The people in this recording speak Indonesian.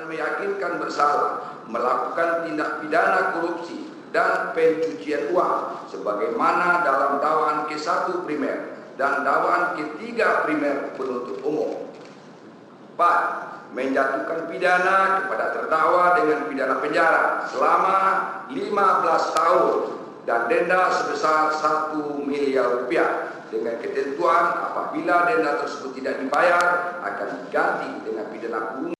dan meyakinkan bersalah melakukan tindak pidana korupsi dan pencucian uang sebagaimana dalam dakwaan ke-1 primer dan dakwaan ke-3 primer penuntut umum. 4. Menjatuhkan pidana kepada terdakwa dengan pidana penjara selama 15 tahun dan denda sebesar 1 miliar rupiah dengan ketentuan apabila denda tersebut tidak dibayar akan diganti dengan pidana kurungan